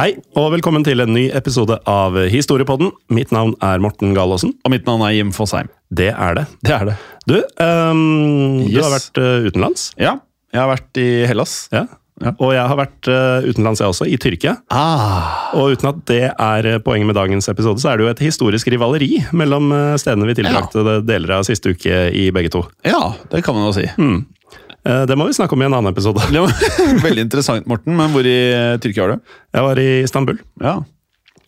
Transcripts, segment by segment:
Hei, og velkommen til en ny episode av Historiepodden. Mitt navn er Morten Galaasen. Og mitt navn er Jim Fosheim. Det er det. det er det. Du, ehm, du har vært uh, utenlands. Ja, jeg har vært i Hellas. Ja. Ja. Og jeg har vært uh, utenlands, jeg også, i Tyrkia. Ah. Og uten at det er eh, poenget med dagens episode, så er det jo et historisk rivaleri mellom stedene vi tilbrakte deler av siste uke i begge to. Ja, det kan man jo si. Eh, Det må vi snakke om i en annen episode. Veldig interessant, Morten. Men hvor i eh, Tyrkia var du? Jeg var i Istanbul. Ja.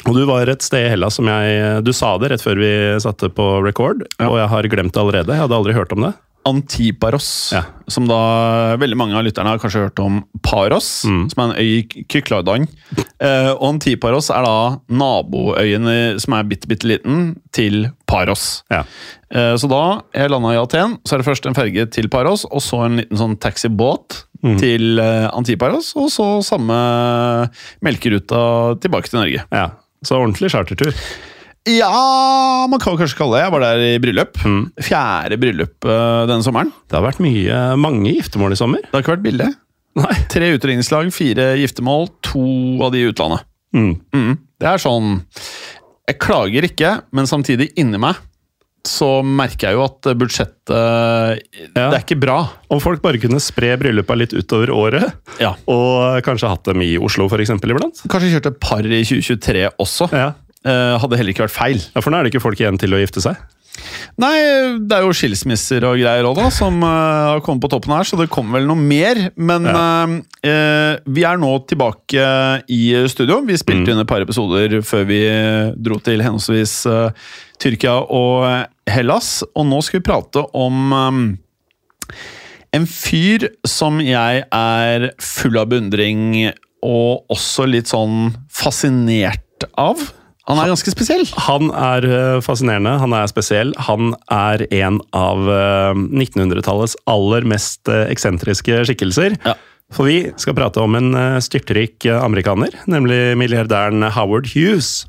Og du var et sted i Hellas som jeg Du sa det rett før vi satte på record, Ja. og jeg har glemt det allerede. Jeg hadde aldri hørt om det. Antiparos, Ja. som da veldig mange av lytterne har kanskje hørt om Paros, Mm. som er en øy i Kykladan. Eh, og Antiparos er da naboøyen som er bitte, bitte liten til Paros. Ja. Eh, så da jeg landa i Aten, så er det først en ferge til Paros, og så en liten sånn taxibåt Mm. til eh, Antiparos, og så samme melkeruta tilbake til Norge. ja. Så ordentlig chartertur. Ja, man kan kanskje kalle det. Jeg var der i bryllup. Mm. Fjerde bryllup eh, denne sommeren. Det har vært mye, mange giftermål i sommer. Det har ikke vært billig. Nei. Tre utdrikningslag, fire giftermål, to av de i utlandet. Mm. Mm. Det er sånn Jeg klager ikke, men samtidig inni meg så merker jeg jo at budsjettet Det er ikke bra. Om folk bare kunne spre bryllupa litt utover året, Ja. og kanskje hatt dem i Oslo for eksempel, iblant. Kanskje kjørt et par i 2023 også. Ja. Eh, hadde heller ikke vært feil. ja, For nå er det ikke folk igjen til å gifte seg. Nei, det er jo skilsmisser og greier òg, da, som eh, har kommet på toppen her, så det kommer vel noe mer. Men eh, uh, vi er nå tilbake i studio. Vi spilte inn et par episoder før vi dro til henholdsvis uh, Tyrkia og Hellas, og nå skal vi prate om um, en fyr som jeg er full av beundring og også litt sånn fascinert av. Han er ganske spesiell. Han er eh, fascinerende, han er spesiell. Han er en av eh, 1900-tallets aller mest eh, eksentriske skikkelser. Ja. For vi skal prate om en eh, styrtrik eh, amerikaner, nemlig milliardæren Howard Hughes.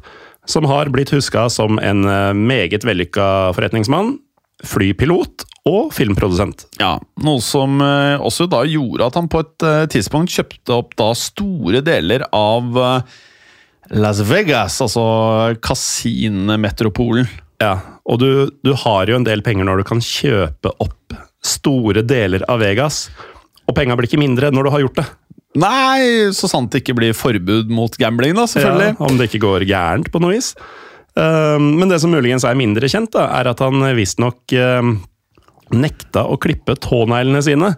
Som har blitt huska som en eh, meget vellykka forretningsmann, flypilot og filmprodusent. Ja, Noe som eh, også da gjorde at han på et eh, tidspunkt kjøpte opp da store deler av eh, Las Vegas, altså kasinometropolen. Ja, og du, du har jo en del penger når du kan kjøpe opp store deler av Vegas. Og penga blir ikke mindre når du har gjort det. Nei, så sant det ikke blir forbud mot gambling, da, selvfølgelig. Ja, om det ikke går gærent på noe vis. Um, men det som muligens er mindre kjent, da, er at han visstnok um, nekta å klippe tåneglene sine.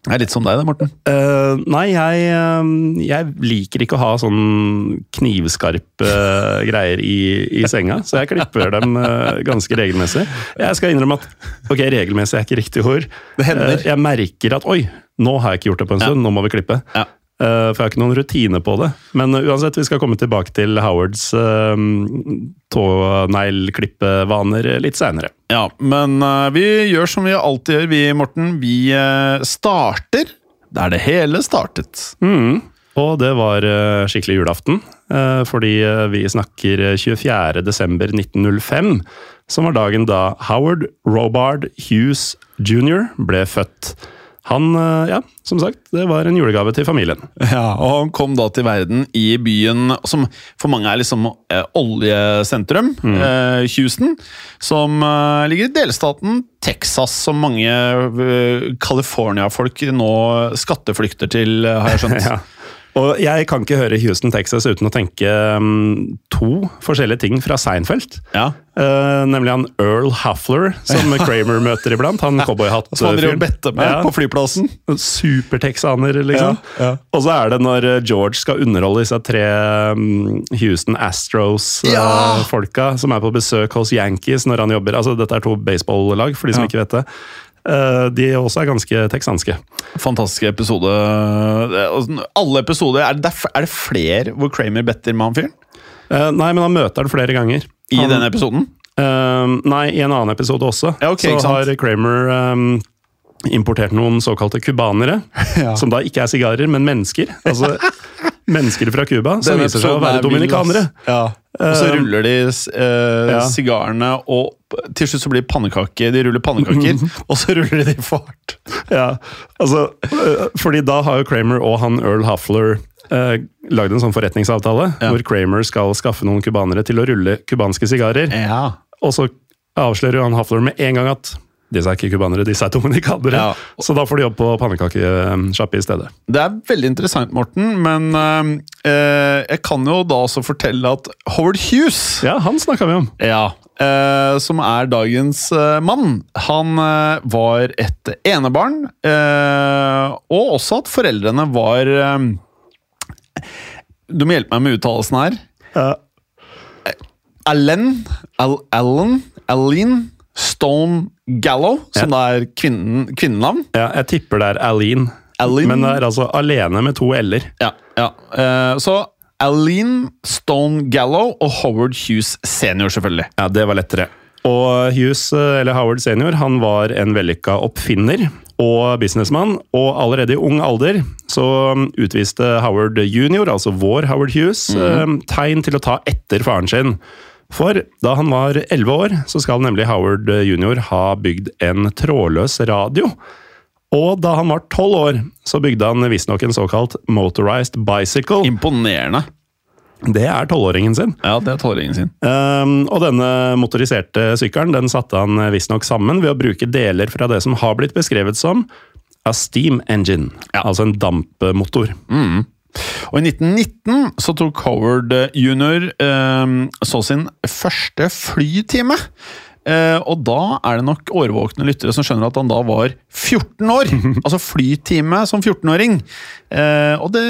Det er litt som deg, da, Morten. Uh, nei, jeg, um, jeg liker ikke å ha sånn knivskarpe uh, greier i, i senga, så jeg klipper dem ganske regelmessig. Jeg skal innrømme at ok, regelmessig er ikke riktig ord. Det hender. Jeg merker at oi, nå har jeg ikke gjort det på en stund, nå må vi klippe. Ja. Uh, for jeg har ikke noen rutine på det. Men uh, uansett, vi skal komme tilbake til Howards uh, tåneglklippevaner litt seinere. Ja, men eh, vi gjør som vi alltid gjør, vi, Morten. Vi eh, starter der det hele startet. Mm. Og det var skikkelig julaften. eh, fordi eh, vi snakker 24.12.1905, som var dagen da Howard Robard Hughes jr. ble født. Han, eh, ja, som sagt, det var en julegave til familien. Ja, og Han kom da til verden i byen som for mange er liksom eh, oljesentrum, eh, Houston. Som eh, ligger i delstaten Texas, som mange eh, California-folk nå skatteflykter til, eh, har jeg skjønt. Ja. Og jeg kan ikke høre Houston, Texas uten å tenke um, to forskjellige ting fra Seinfeld. Ja. Uh, nemlig han Earl Huffler, som Kramer møter iblant. Han Som han driver cowboyhatt-fyren. og better med Ja. på flyplassen. Supertexaner, liksom. Ja. Og så er det når eh, George skal underholde disse tre um, Houston Astros-folka som er på besøk hos Yankees når han jobber. Altså, dette er to baseball-lag, for de som ikke vet det. Eh, de også er ganske texanske. Fantastisk episode. Alle episoder Er det, er det flere hvor Kramer better med han fyren? Eh, nei, men han møter det flere ganger. I han, denne episoden? Uh, nei, i en annen episode også. Ja, okay, så har Kramer um, importert noen såkalte cubanere. Ja. Som da ikke er sigarer, men mennesker. Altså mennesker fra Cuba, som viser seg å være er dominikanere. Ja. Og så Um, ruller de eh, ja. sigarene, og til slutt så blir pannekake. De ruller pannekaker, og så ruller de i fart. Ja, altså, øh, fordi da har jo Kramer og han Earl Huffler uh, lagd en sånn forretningsavtale, Ja. hvor Kramer skal skaffe noen cubanere til å rulle cubanske sigarer. Ja. Og så avslører jo han Huffler med en gang at disse er ikke cubanere, disse er dominikanere. Ja. Så da får de jobb på pannekakesjappe i stedet. Det er veldig interessant, Morten, men eh, eh, jeg kan jo da også fortelle at Howard Hughes Ja, han snakka vi om. Ja, eh, som er dagens eh, mann. Han eh, var et enebarn, eh, og også at foreldrene var Du må hjelpe meg med uttalelsen her. Ja. Allen Al Allen Aline Stone Gallo, som ja. er kvinnen, kvinnenavn. Ja, jeg tipper det er Aline. Aline. Men det er altså alene med to l-er. Ja, ja. Uh, så Aline Stone Gallo og Howard Hughes senior, selvfølgelig. Ja, det var lettere. Og Hughes, eh, eller Howard senior, han var en vellykka oppfinner og businessmann, og allerede i ung alder så um, utviste Howard junior, altså vår Howard Hughes, eh, tegn til å ta etter faren sin. For da han var 11 år, så skal nemlig Howard junior ha bygd en trådløs radio. Og da han var 12 år, så bygde han visstnok en såkalt motorized bicycle. Imponerende. Det er tolvåringen sin. Ja, det er tolvåringen sin. Um, og denne motoriserte sykkelen den satte han visstnok sammen ved å bruke deler fra det som har blitt beskrevet som a steam engine, altså en dampmotor. Og i 1919 så tok Howard junior jr. Eh, så sin første flytime. Eh, og da er det nok årvåkne lyttere som skjønner at han da var 14 år! altså flytime som 14-åring. Eh, og det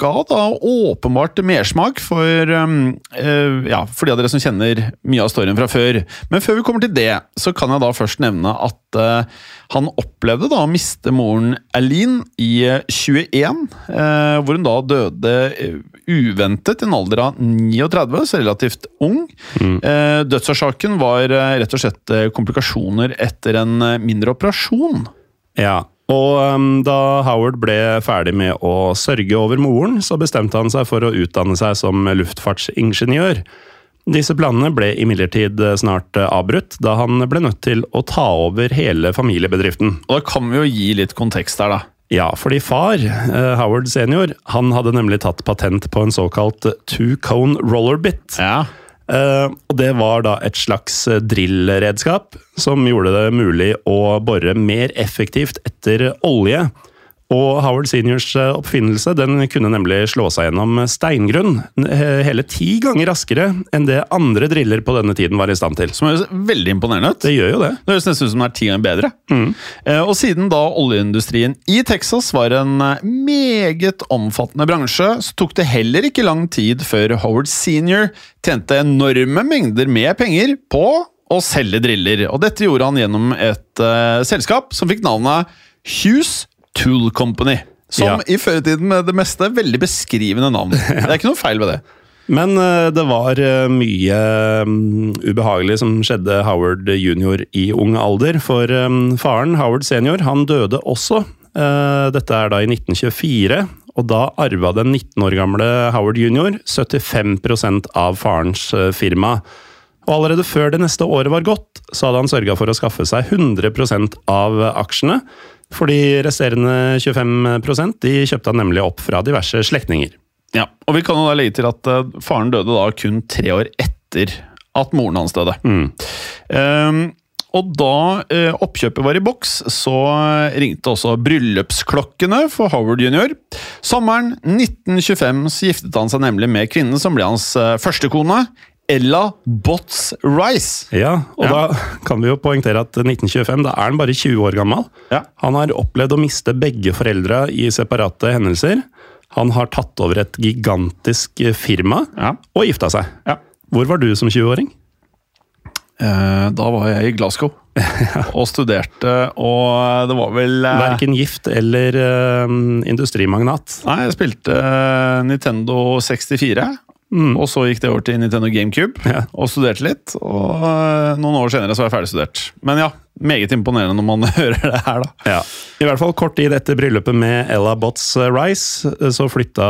ga da åpenbart mersmak for, eh, eh, ja, for de av dere som kjenner mye av storyen fra før. Men før vi kommer til det, så kan jeg da først nevne at eh, han opplevde da å miste moren Aline i eh, 21, eh, hvor hun da døde uventet i en alder av 39, så relativt ung. Eh, dødsårsaken var rett og slett komplikasjoner etter en mindre operasjon. Ja, og um, da Howard ble ferdig med å sørge over moren, så bestemte han seg for å utdanne seg som luftfartsingeniør. Disse planene ble imidlertid snart eh, avbrutt, da han ble nødt til å ta over hele familiebedriften. Og da kan vi jo gi litt kontekst her, da. Ja, fordi far, eh, Howard senior, han hadde nemlig tatt patent på en såkalt two-cone rollerbit. Ja. Eh, og det var da et slags eh, drillredskap som gjorde det mulig å bore mer effektivt etter olje. Og Howard seniors eh, oppfinnelse den kunne nemlig slå seg gjennom steingrunn eh, hele ti ganger raskere enn det andre driller på denne tiden var i stand til. Som høres veldig imponerende ut. Det gjør jo det. Det høres nesten ut som den er ti ganger bedre. Mm. og siden da oljeindustrien i Texas var en eh, meget omfattende bransje, så tok det heller ikke lang tid før Howard senior tjente enorme mengder med penger på å selge driller. Og dette gjorde han gjennom et uh, selskap som fikk navnet Hughes Tool Company. Som Ja. i føretiden med det meste veldig beskrivende navn. Det er ikke noe feil ved det. Men eh, det var eh, mye mm, ubehagelig som skjedde Howard jr. i ung alder. For eh, faren, Howard senior, han døde også. Dette er da i 1924, og da arva den 19 år gamle Howard jr. 75 av farens firma. Og allerede før det neste året var gått, så hadde han sørga for å skaffe seg 100% av aksjene. For de resterende 25% de kjøpte han nemlig opp fra diverse slektninger. Ja, og Vi kan jo da legge til at uh, faren døde da kun tre år etter at moren hans døde. Mm. Um, og da uh, oppkjøpet var i boks, så ringte også bryllupsklokkene for Howard jr. Sommeren 1925 så giftet han seg nemlig med kvinnen som ble hans første førstekone, Ella Botts Rice. Ja, og Ja. da kan vi jo poengtere at 1925, da er han bare 20 år gammel. Ja. Han har opplevd å miste begge foreldra i separate hendelser. Han har tatt over et gigantisk firma Ja. og gifta seg. Ja. Hvor var du som 20-åring? Eh, da var jeg i Glasgow og studerte, og det var vel eh, Verken gift eller eh, industrimagnat. Nei, jeg spilte eh, Nintendo 64. Og så gikk det over til Nintendo GameCube Ja. og studerte litt. Og eh, noen år senere så var jeg ferdigstudert. Men ja, meget imponerende når man hører det her, da. Ja. I hvert fall kort tid etter bryllupet med Ella Botts eh, Rice, eh, så flytta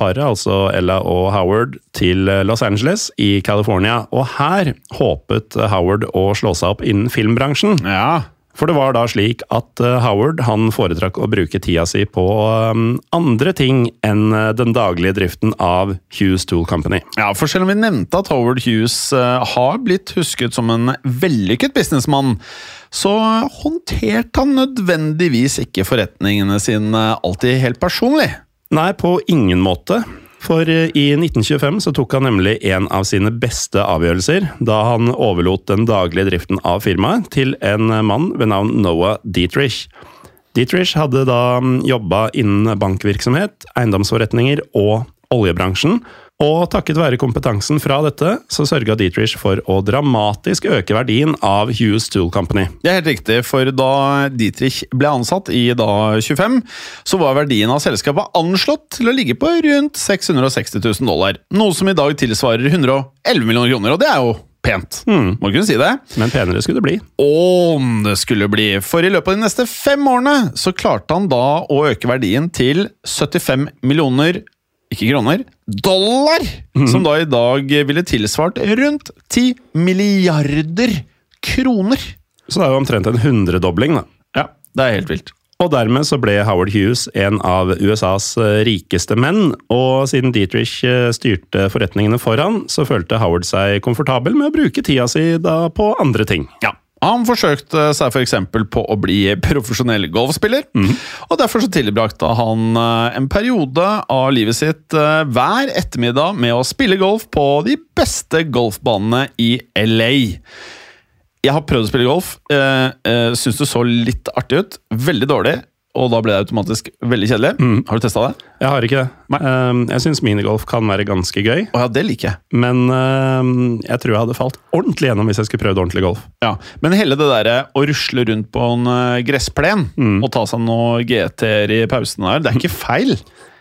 paret, altså Ella og Howard, til Los Angeles i California. Og her håpet Howard å slå seg opp innen filmbransjen. Ja, For det var da slik at eh, Howard han foretrakk å bruke tida si på eh, andre ting enn eh, den daglige driften av Hughes Tool Company. Ja, for selv om vi nevnte at Howard Hughes eh, har blitt husket som en vellykket businessmann, så håndterte han nødvendigvis ikke forretningene sine alltid helt personlig. Nei, på ingen måte. For eh, i 1925 så tok han nemlig en av sine beste avgjørelser da han overlot den daglige driften av firmaet til en mann ved navn Noah Dietrich. Dietrich hadde da jobba innen bankvirksomhet, eiendomsforretninger og oljebransjen. Og takket være kompetansen fra dette, så sørga Dietrich for å dramatisk øke verdien av Hughes Tool Company. Det er helt riktig, for da Dietrich ble ansatt i da 25, så var verdien av selskapet anslått til å ligge på rundt 660 000 dollar. Noe som i dag tilsvarer 111 millioner kroner, og det er jo pent. Må kunne si det. Men penere skulle det bli. Om det skulle bli. For i løpet av de neste fem årene så klarte han da å øke verdien til 75 millioner ikke kroner, dollar! Som da i dag ville tilsvart rundt 10 milliarder kroner. Så det er jo omtrent en hundredobling, da. Ja, det er helt vilt. Og dermed så ble Howard Hughes en av USAs rikeste menn, og siden Dietrich eh, styrte forretningene foran, så følte Howard seg komfortabel med å bruke tida si da på andre ting. Ja. Han forsøkte seg f.eks. på å bli profesjonell golfspiller. Og Derfor så tilbrakte han eh, en periode av livet sitt eh, hver ettermiddag med å spille golf på de beste golfbanene i LA. Jeg har prøvd å spille golf. Uh, uh, Syns det så litt artig ut. Veldig dårlig. Og da ble det automatisk veldig kjedelig. Har du testa det? Jeg har ikke det. Eh, Jeg syns minigolf kan være ganske gøy, Oh, ja, det liker jeg. men eh, jeg tror jeg hadde falt ordentlig gjennom hvis jeg skulle prøvd ordentlig golf. Ja, Men hele det derre å rusle rundt på en gressplen gressplen og ta seg noen GT-er i pausen der, det er ikke feil.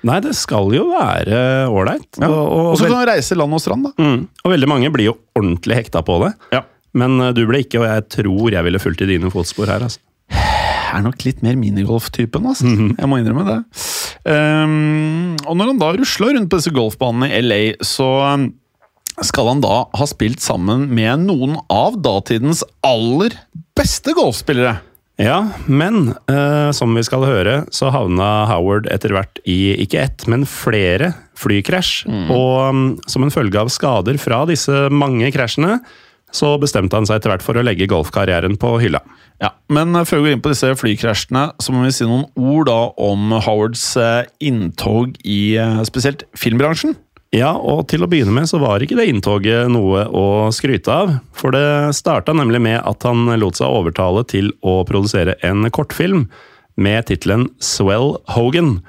Nei, det skal jo være ålreit. Ja. Og, og, Og så kan du reise land og strand, da. mm, og veldig mange blir jo ordentlig hekta på det. Ja. Men eh, du ble ikke, og jeg tror jeg ville fulgt i dine fotspor her. altså. Er nok litt mer minigolf-typen, altså. Jeg må innrømme det. Um, og når han da rusla rundt på disse golfbanene i LA, så um, skal han da ha spilt sammen med noen av datidens aller beste golfspillere. Ja, men uh, som vi skal høre, så havna Howard etter hvert i ikke ett, men flere flykrasj. Og um, som en følge av skader fra disse mange krasjene, så bestemte han seg etter hvert for å legge golfkarrieren på hylla. Ja, Men uh, før vi går inn på disse flykrasjene, så må vi si noen ord da om Howards uh, inntog i uh, spesielt filmbransjen. Ja, og til å begynne med så var ikke det inntoget noe å skryte av. For det starta nemlig med at han lot seg overtale til å produsere en kortfilm med tittelen Swell Hogan.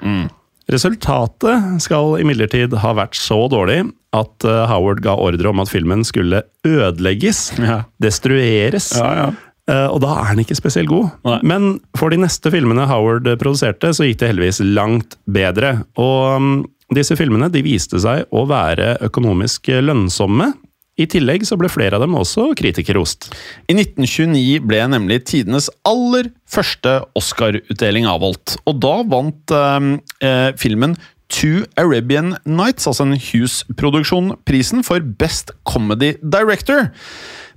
Resultatet skal imidlertid ha vært så dårlig at eh, Howard ga ordre om at filmen skulle ødelegges, Ja. destrueres. Ja, ja. Eh, Og da er den ikke spesielt god. Nei. Men for de neste filmene Howard produserte, så gikk det heldigvis langt bedre. Og mm, disse filmene de viste seg å være økonomisk lønnsomme. I tillegg så ble flere av dem også kritikerrost. I 1929 ble nemlig tidenes aller første Oscar-utdeling avholdt. Og da vant eh, eh, filmen To Arabian Nights, altså en Hughes-produksjon, prisen for Best Comedy Director.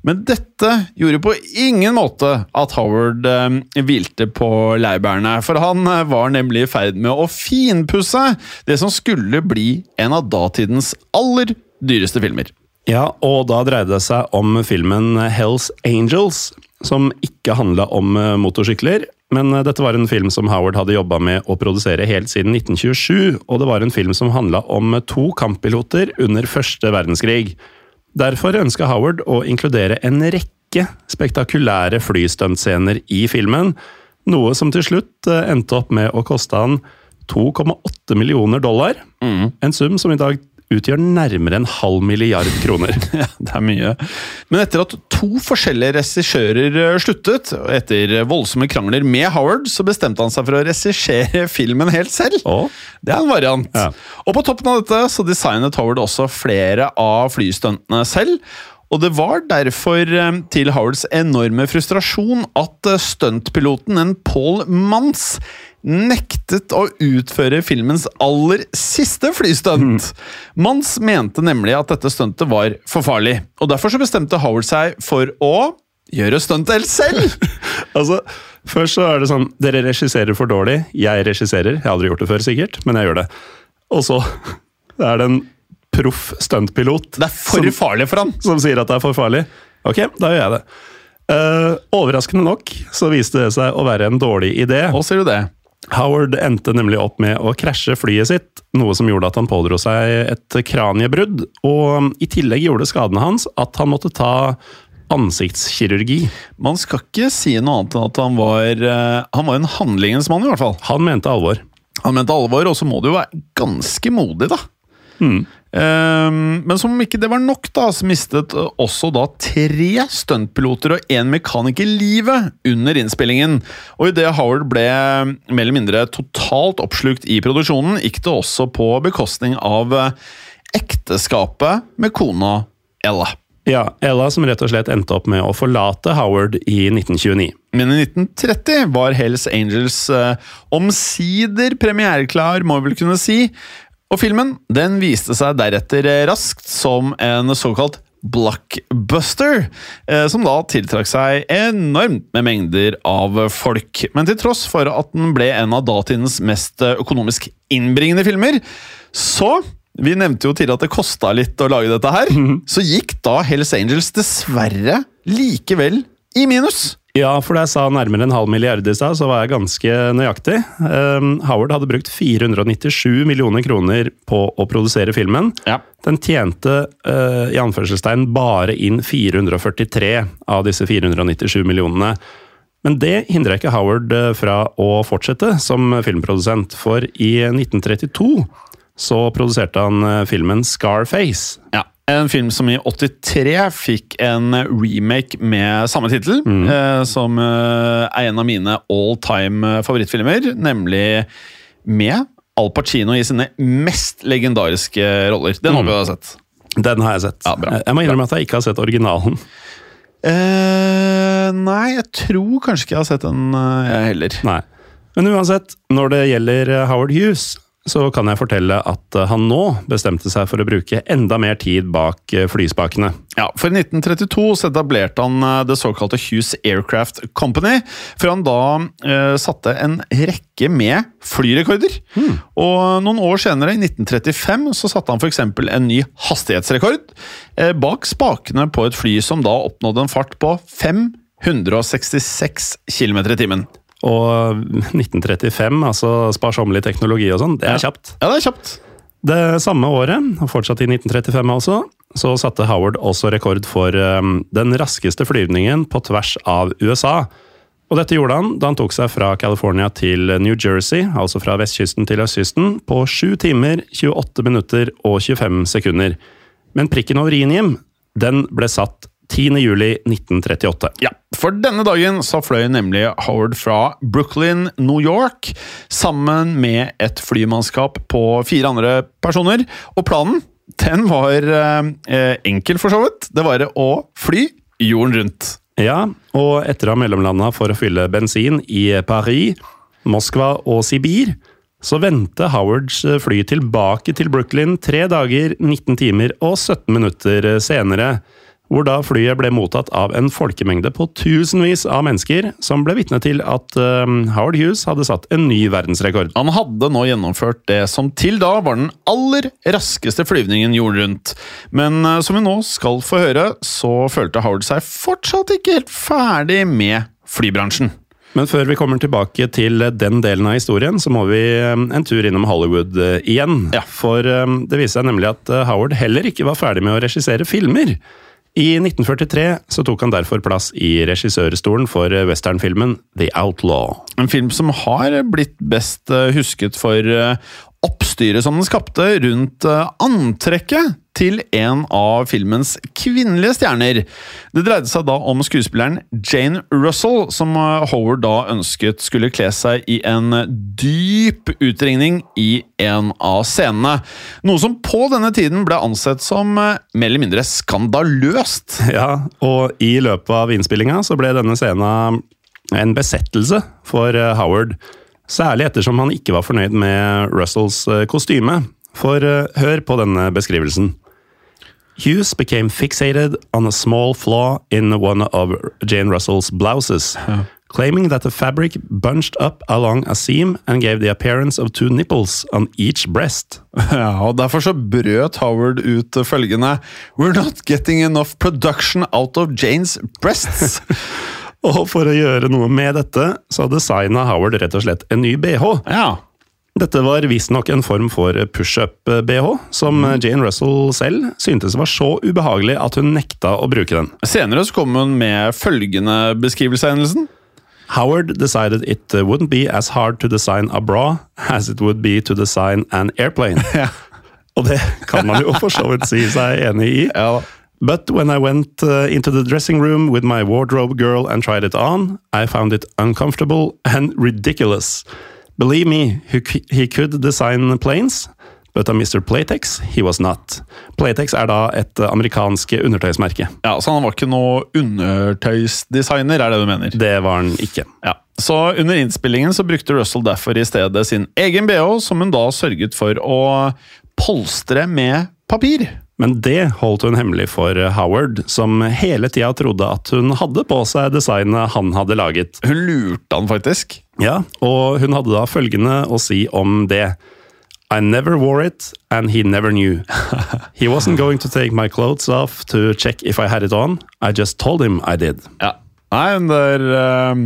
Men dette gjorde på ingen måte at Howard eh, hvilte på laurbærene, for han eh, var nemlig i ferd med å finpusse det som skulle bli en av datidens aller dyreste filmer. Ja, og da dreide det seg om filmen Hells Angels, som ikke handla om eh, motorsykler. Men eh, dette var en film som Howard hadde jobba med å produsere helt siden 1927, og det var en film som handla om to kamppiloter under første verdenskrig. Derfor ønska Howard å inkludere en rekke spektakulære flystuntscener i filmen, noe som til slutt eh, endte opp med å koste han 2,8 millioner dollar. En sum som i dag utgjør nærmere en halv milliard kroner. Ja, det er mye. Men etter at to forskjellige regissører eh, sluttet, og etter voldsomme krangler med Howard, så bestemte han seg for å regissere filmen helt selv. Å? Det er en variant. Ja. Og på toppen av dette så designet Howard også flere av flystuntene selv. Og det var derfor eh, til Howards enorme frustrasjon at eh, stuntpiloten, en Paul Mans, nektet å utføre filmens aller siste flystunt. Mans mente nemlig at dette stuntet var for farlig, og derfor så bestemte Howard seg for å gjøre stuntet selv. Altså, Først så er det sånn Dere regisserer for dårlig. Jeg regisserer. Jeg har aldri gjort det før, sikkert, men jeg gjør det. Og så er det en proff stuntpilot Det er for som, farlig for han. som sier at det er for farlig. Ok, da gjør jeg det. Uh, overraskende nok så viste det seg å være en dårlig idé. Og sier du det? Howard endte nemlig opp med å krasje flyet sitt, noe som gjorde at han pådro seg et kraniebrudd. Og i tillegg gjorde skadene hans at han måtte ta ansiktskirurgi. Man skal ikke si noe annet enn at han var eh, Han var en handlingens mann, i hvert fall. Han mente alvor. Han mente alvor, og så må du jo være ganske modig, da. Ehm, men som om ikke det var nok, da, så mistet også da tre stuntpiloter og én mekaniker livet under innspillingen. Og idet Howard ble mer eller mindre totalt oppslukt i produksjonen, gikk det også på bekostning av eh, ekteskapet med kona Ella. Ja, Ella som rett og slett endte opp med å forlate Howard i 1929. Men i 1930 var Hells Angels eh, omsider premiereklar, må vi vel kunne si. Og filmen den viste seg deretter raskt som en såkalt blockbuster, eh, som da tiltrakk seg enormt med mengder av folk. Men til tross for at den ble en av datidens mest økonomisk innbringende filmer, så vi nevnte jo tidligere at det kosta litt å lage dette her. Så gikk da Hells Angels dessverre likevel i minus. Ja, for da jeg sa nærmere en halv milliard i stad, så var jeg ganske nøyaktig. Um, Howard hadde brukt 497 millioner kroner på å produsere filmen. Ja. Den tjente uh, i anførselstegn bare inn 443 av disse 497 millionene. Men det hindra ikke Howard eh, fra å fortsette som filmprodusent, for i 1932 så produserte han eh, filmen Scarface. Ja, En film som i 83 fikk en remake med samme tittel, eh, som eh, er en av mine all time favorittfilmer, nemlig med Al Pacino i sine mest legendariske roller. Den håper jeg du har sett. Den har jeg sett. Ja, bra. jeg må innrømme at jeg ikke har sett originalen. Eh, nei, jeg tror kanskje ikke jeg har sett den, eh, jeg heller. Nei. Men uansett, når det gjelder eh, Howard Hughes, så kan jeg fortelle at eh, han nå bestemte seg for å bruke enda mer tid bak eh, flyspakene. Ja, for I 1932 så etablerte han eh, det såkalte Hughes Aircraft Company, for han da eh, satte en rekke med flyrekorder. Og noen år senere, i 1935, så satte han f.eks. en ny hastighetsrekord eh, bak spakene på et fly som da oppnådde en fart på 566 km i timen. Og 1935, altså sparsommelig teknologi og sånn, det er kjapt. Ja, det er kjapt. Det samme året, og fortsatt i 1935 altså, så satte Howard også rekord for um, den raskeste flyvningen på tvers av USA. Og dette gjorde han da han tok seg fra California til New Jersey, altså fra vestkysten til østkysten, på 7 timer, 28 minutter og 25 sekunder. Men prikken over i-en, den ble satt 10. juli 1938. Ja, for denne dagen så fløy nemlig Howard fra Brooklyn, New York, sammen med et flymannskap på fire andre personer. Og planen, den var eh, enkel for så vidt. Det var å fly jorden rundt. Ja, og etter å ha mellomlanda for å fylle bensin i Paris, Moskva og Sibir, så vendte Howards eh, fly tilbake til Brooklyn tre dager, 19 timer og 17 minutter senere. Hvor da flyet ble mottatt av en folkemengde på tusenvis av mennesker, som ble vitne til at uh, Howard Hughes hadde satt en ny verdensrekord. Han hadde nå gjennomført det som til da var den aller raskeste flyvningen jorden rundt. Men uh, som vi nå skal få høre, så følte Howard seg fortsatt ikke helt ferdig med flybransjen. Men før vi kommer tilbake til den delen av historien, så må vi en tur innom Hollywood igjen. Ja. For det viser seg nemlig at Howard heller ikke var ferdig med å regissere filmer. I 1943 så tok han derfor plass i regissørstolen for westernfilmen The Outlaw. En film som har blitt best eh, husket for eh, oppstyret som den skapte rundt eh, antrekket til en av filmens kvinnelige stjerner. Det dreide seg da om skuespilleren Jane Russell, som eh, Howard da ønsket skulle kle seg i en dyp utringning i en av scenene. Noe som på denne tiden ble ansett som eh, mer eller mindre skandaløst. Ja, og i løpet av innspillinga så ble denne scenen en besettelse for eh, Howard. Særlig ettersom han ikke var fornøyd med Russells eh, kostyme. For eh, hør på denne beskrivelsen. Hughes became fixated on a small flaw in one of Jane Russell's blouses, claiming that the fabric bunched up along a seam and gave the appearance of two nipples on each breast. Ja, og Derfor så brøt Howard ut følgende We're not getting enough production out of Janes breasts. Og for å gjøre noe med dette, så designa Howard rett og slett en ny bh. ja. Dette var visstnok en form for pushup-bh, som Jane Russell selv syntes var så ubehagelig at hun nekta å bruke den. Senere så kom hun med følgende beskrivelse av hendelsen. Howard decided it wouldn't be as hard to design a bra as it would be to design an airplane. Ja. Og det kan man jo for så vidt si seg enig i. Ja. But when I went uh, into the dressing room with my wardrobe girl and tried it on, I found it uncomfortable and ridiculous. Believe me, he, could design planes, but a Mr. Playtex, he was not. Playtex er da et uh, amerikansk undertøysmerke. Ja, Så han var ikke noe undertøysdesigner, er det du mener? Det var han ikke. Ja. Så under innspillingen så brukte Russell derfor i stedet sin egen bh, som hun da sørget for å polstre med papir. Men det holdt hun hemmelig for Howard, som hele tida trodde at hun hadde på seg designet han hadde laget. Hun lurte han faktisk. Ja, og hun hadde da følgende å si om det. I never wore it, and he never knew. He wasn't going to take my clothes off to check if I had it on. I just told him I did. Ja. Nei, men det er ehm,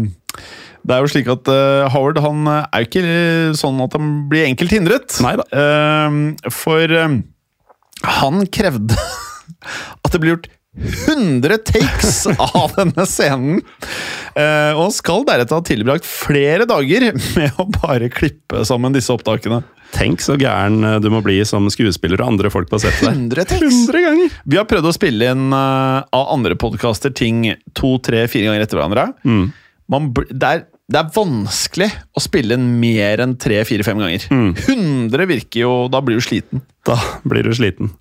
Det er jo slik at eh, Howard han eh, er ikke sånn at han blir enkelt hindret. Neida. Ehm, for ehm, han krevde at det ble gjort 100 takes av denne scenen. Eh, og skal deretter ha tilbrakt flere dager med å bare klippe sammen disse opptakene. Tenk så gæren eh, du må bli som skuespiller og andre folk på settet. 100 takes! 100 ganger! Vi har prøvd å spille inn eh, av andre podkaster ting to, tre, fire ganger etter hverandre. Man, bl- det, er, vanskelig å spille den mer enn tre, fire, fem ganger. 100 virker jo Da blir du sliten. Da blir du sliten.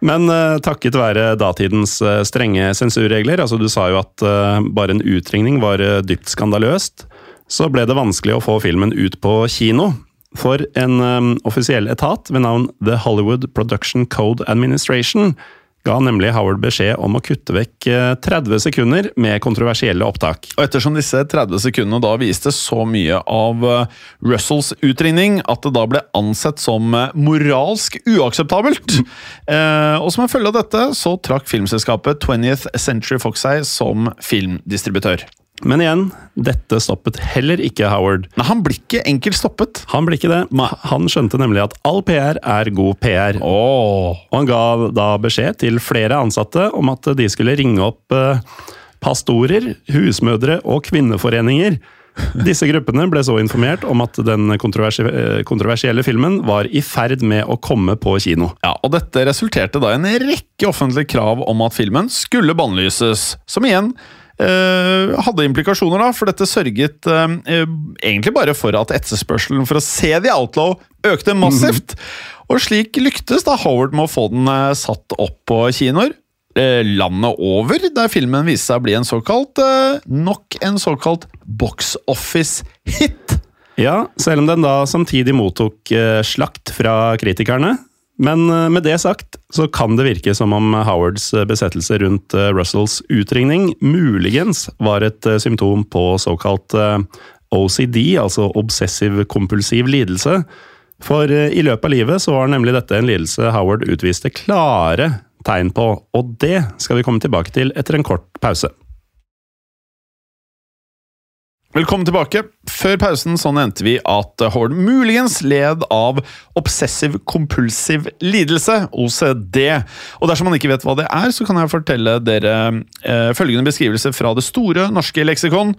Men uh, takket være datidens uh, strenge sensurregler, altså du sa jo at uh, bare en utringning var dypt skandaløst, så ble det vanskelig å få filmen ut på kino. For en um, offisiell etat ved navn The Hollywood Production Code Administration ga nemlig Howard beskjed om å kutte vekk eh, 30 sekunder med kontroversielle opptak. Og ettersom disse 30 sekundene da viste så mye av eh, Russells utringning at det da ble ansett som eh, moralsk uakseptabelt. Eh, og som en følge av dette så trakk filmselskapet 20th Century Fox seg som filmdistributør. Men igjen, dette stoppet heller ikke Howard. Nei, han blir ikke enkelt stoppet. Han blir ikke det. Han skjønte nemlig at all PR er god PR. Åh. Og han ga da beskjed til flere ansatte om at de skulle ringe opp eh, pastorer, husmødre og kvinneforeninger. Disse gruppene ble så informert om at den eh, kontroversielle filmen var i ferd med å komme på kino. Ja, og Dette resulterte da i en rekke offentlige krav om at filmen skulle bannlyses. Som igjen hadde implikasjoner, da, for dette sørget eh, eh, egentlig bare for at etterspørselen for å se The Outlaw økte massivt. Og slik lyktes da Howard med å få den eh, satt opp på kinoer. eh, Landet over, der filmen viste seg å bli en såkalt eh, nok en såkalt box office-hit. Ja, selv om den da samtidig mottok eh, slakt fra kritikerne. Men eh, med det sagt, så kan det virke som om Howards eh, besettelse rundt eh, Russells utringning muligens var et symptom på såkalt OCD, altså obsessiv-kompulsiv lidelse. For i løpet av livet så var nemlig dette en lidelse Howard utviste klare tegn på, og det skal vi komme tilbake til etter en kort pause. Velkommen tilbake. Før pausen så nevnte vi at Howard muligens led av obsessiv-kompulsiv lidelse, OCD. Og dersom man ikke vet hva det er, så kan jeg fortelle dere eh, følgende beskrivelse fra Det store norske leksikon.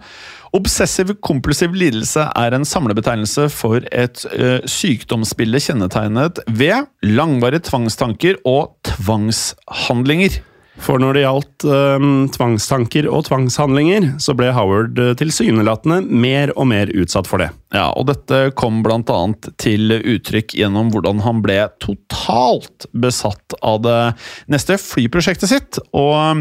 Obsessiv-kompulsiv lidelse er en samlebetegnelse for et eh, sykdomsbilde kjennetegnet ved langvarige tvangstanker og tvangshandlinger. For når det gjaldt um, tvangstanker og tvangshandlinger, så ble Howard eh, tilsynelatende mer og mer utsatt for det. Ja, og dette kom annet til uttrykk gjennom hvordan han ble totalt besatt av det neste flyprosjektet sitt. Og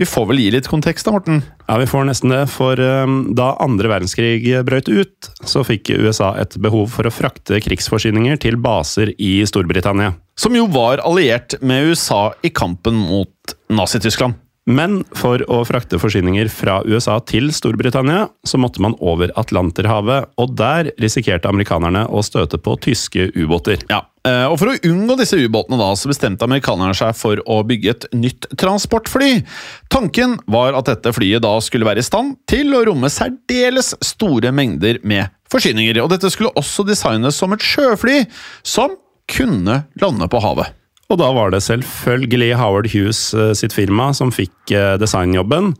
vi får vel gi litt kontekst da, Morten? Ja, vi får nesten det, for eh, da andre verdenskrig brøt ut, så fikk USA et behov for å frakte krigsforsyninger til baser i Storbritannia. Som jo var alliert med USA i kampen mot Nazi-Tyskland. Men for å frakte forsyninger fra USA til Storbritannia, så måtte man over Atlanterhavet, og der risikerte amerikanerne å støte på tyske ubåter. Ja, eh, og For å unngå disse ubåtene da, så bestemte amerikanerne seg for å bygge et nytt transportfly. Tanken var at dette flyet da skulle være i stand til å romme særdeles store mengder med forsyninger. Og Dette skulle også designes som et sjøfly som kunne lande på havet. Og da var det selvfølgelig Howard Hughes eh, sitt firma som fikk eh, designjobben.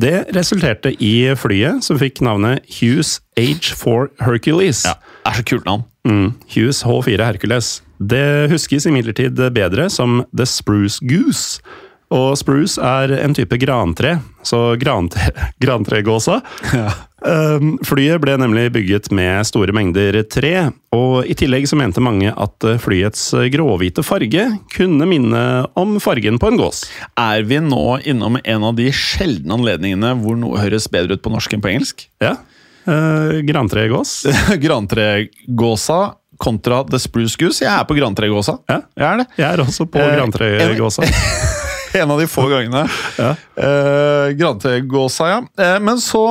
Det resulterte i flyet, som fikk navnet Hughes H4 Hercules. Ja, det er så kult navn. Mm, Hughes H4 Hercules. Det huskes imidlertid bedre som The Spruce Goose. Og spruce er en type grantre, så grantre, grantregåsa. Ja. Um, flyet ble nemlig bygget med store mengder tre, og i tillegg så mente mange at flyets gråhvite farge kunne minne om fargen på en gås. Er vi nå innom en av de sjeldne anledningene hvor noe høres bedre ut på norsk enn på engelsk? Ja. Uh, grantregås. Grantregåsa kontra The Spruce Goose. Jeg er på grantregåsa. Ja. Jeg er det. Jeg er også på uh, grantregåsa. En av de få gangene. Ja. Uh, grantregåsa, ja. Uh, men så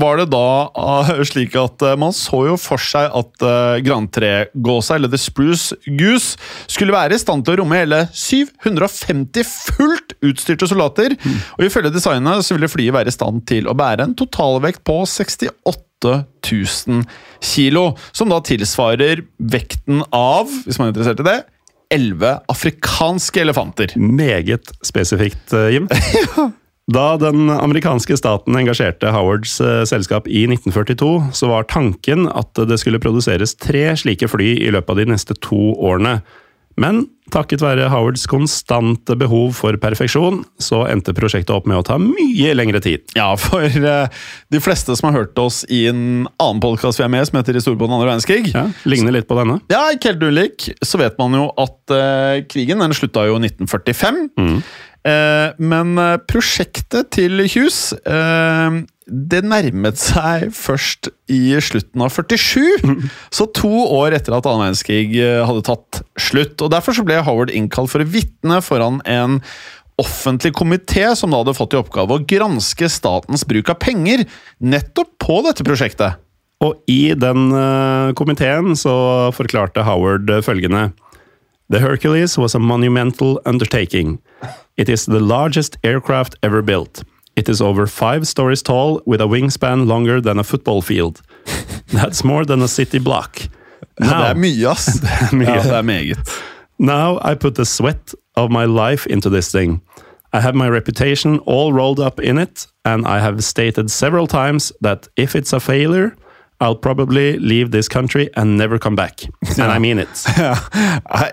var det da ah, slik at eh, man så jo for seg at eh, grantregåsa, eller The Spruce Goose, skulle være i stand til å romme hele 750 fullt utstyrte soldater. Og ifølge designet så ville flyet være i stand til å bære en totalvekt på 68 000 kilo, som da tilsvarer vekten av, hvis man er interessert i det, 11 afrikanske elefanter. Meget spesifikt, Jim. Jim. Da den amerikanske staten engasjerte Howards eh, selskap i 1942, så var tanken at det skulle produseres tre slike fly i løpet av de neste to årene. Men takket være Howards konstante behov for perfeksjon, så endte prosjektet opp med å ta mye lengre tid. Ja, for eh, de fleste som har hørt oss i en annen podkast vi er med som heter I den andre verdenskrig Ja, Ligner litt på denne. Ja, ikke helt ulik. Så vet man jo at eh, krigen den slutta jo i 1945. Eh, men eh, prosjektet til Hughes eh, det nærmet seg først i slutten av 47. Så to år etter at annen verdenskrig eh, hadde tatt slutt. Og Derfor så ble Howard innkalt for å vitne foran en offentlig komité som da hadde fått i oppgave å granske statens bruk av penger nettopp på dette prosjektet. Og i den eh, komiteen så forklarte Howard eh, følgende The Hercules was a monumental undertaking. It is the largest aircraft ever built. It is over five stories tall with a wingspan longer than a football field. That's more than a city block. Ja, det er Now- mye, ass. mye. Ja, det er meget. Now I put the sweat of my life into this thing. I have my reputation all rolled up in it, and I have stated several times that if it's a failure, I'll probably leave this country and never come back. And I mean it. Ja,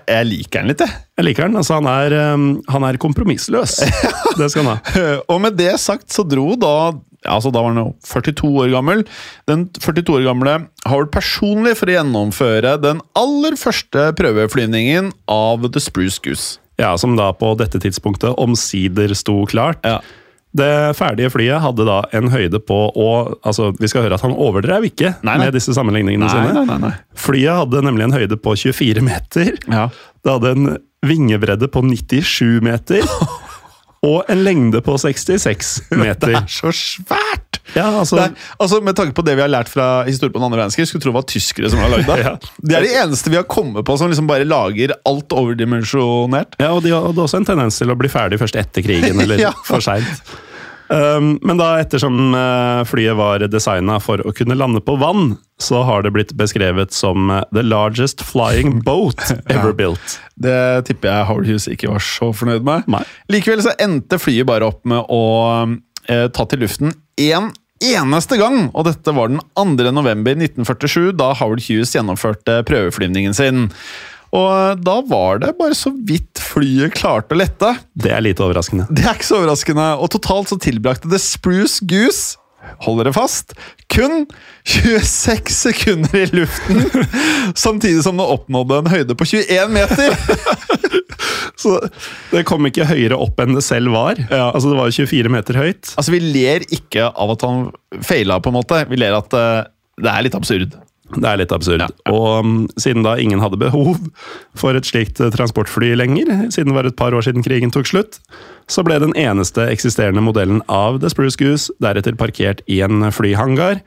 jeg liker den litt, jeg. Jeg liker den. altså Han er, um, han er kompromissløs. Det skal han ha. Og med det sagt så dro da altså Da var han jo 42 år gammel. Den 42 år gamle Howard personlig for å gjennomføre den aller første prøveflyvningen av The Spruce Goose. Ja, Som da på dette tidspunktet omsider sto klart. Ja. Det ferdige flyet hadde da en høyde på og, altså, Vi skal høre at han overdrev ikke Nei, nei. med disse sammenligningene Nei, sine. Flyet hadde nemlig en høyde på 24 meter. Ja. Det hadde en vingebredde på 97 meter. Og en lengde på 66 meter. Det er så svært! Ja, altså, er, altså, Med tanke på det vi har lært fra historien på den andre verdenskrig, skulle tro det var tyskere som har lagd det. Ja. Det er de eneste vi har kommet på som liksom bare lager alt overdimensjonert. Ja, og de hadde også en tendens til å bli ferdig først etter krigen, eller Ja. for seint. Um, men da, ettersom uh, flyet var designa for å kunne lande på vann, så har det blitt beskrevet som uh, the largest flying boat ever built. Det tipper jeg Howard Hughes ikke var så fornøyd med. Nei. Likevel så endte flyet bare opp med å eh, ta til luften én eneste gang, og dette var den 2. november 1947, da Howard Hughes gjennomførte prøveflyvningen sin. Og da var det bare så vidt flyet klarte å lette. Det er lite overraskende. Det er ikke så overraskende, og totalt så tilbrakte The Spruce Goose Hold dere fast. Kun 26 sekunder i luften, samtidig som det oppnådde en høyde på 21 meter! Så det kom ikke høyere opp enn det selv var. Ja. Altså Det var jo 24 meter høyt. Altså, Vi ler ikke av at han feila, på en måte. Vi ler at uh, det er litt absurd. Det er litt absurd. Og um, siden da ingen hadde behov for et slikt eh, transportfly lenger, siden det var et par år siden krigen tok slutt, så ble den eneste eksisterende modellen av The Spruce Goose deretter parkert i en flyhangar.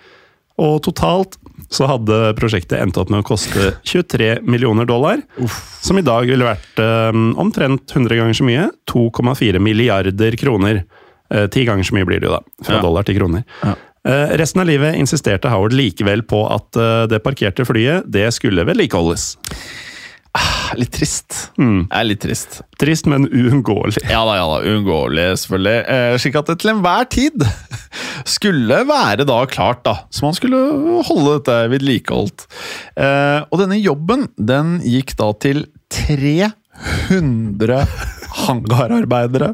Og totalt så hadde prosjektet endt opp med å koste 23 millioner dollar. Som i dag ville vært um, omtrent 100 ganger så mye. 2,4 milliarder kroner. Eh, Ti ganger så mye blir det jo da, fra Ja. dollar til kroner. Eh, resten av livet insisterte Howard likevel på at eh, det parkerte flyet det skulle vedlikeholdes. Litt trist. Det er litt trist. Trist, men uunngåelig. Ja da, ja da. Uunngåelig, selvfølgelig. Eh, slik at det til enhver tid skulle være da klart, da. Så man skulle holde dette vedlikeholdt. Eh, og denne jobben, den gikk da til 300 hangararbeidere.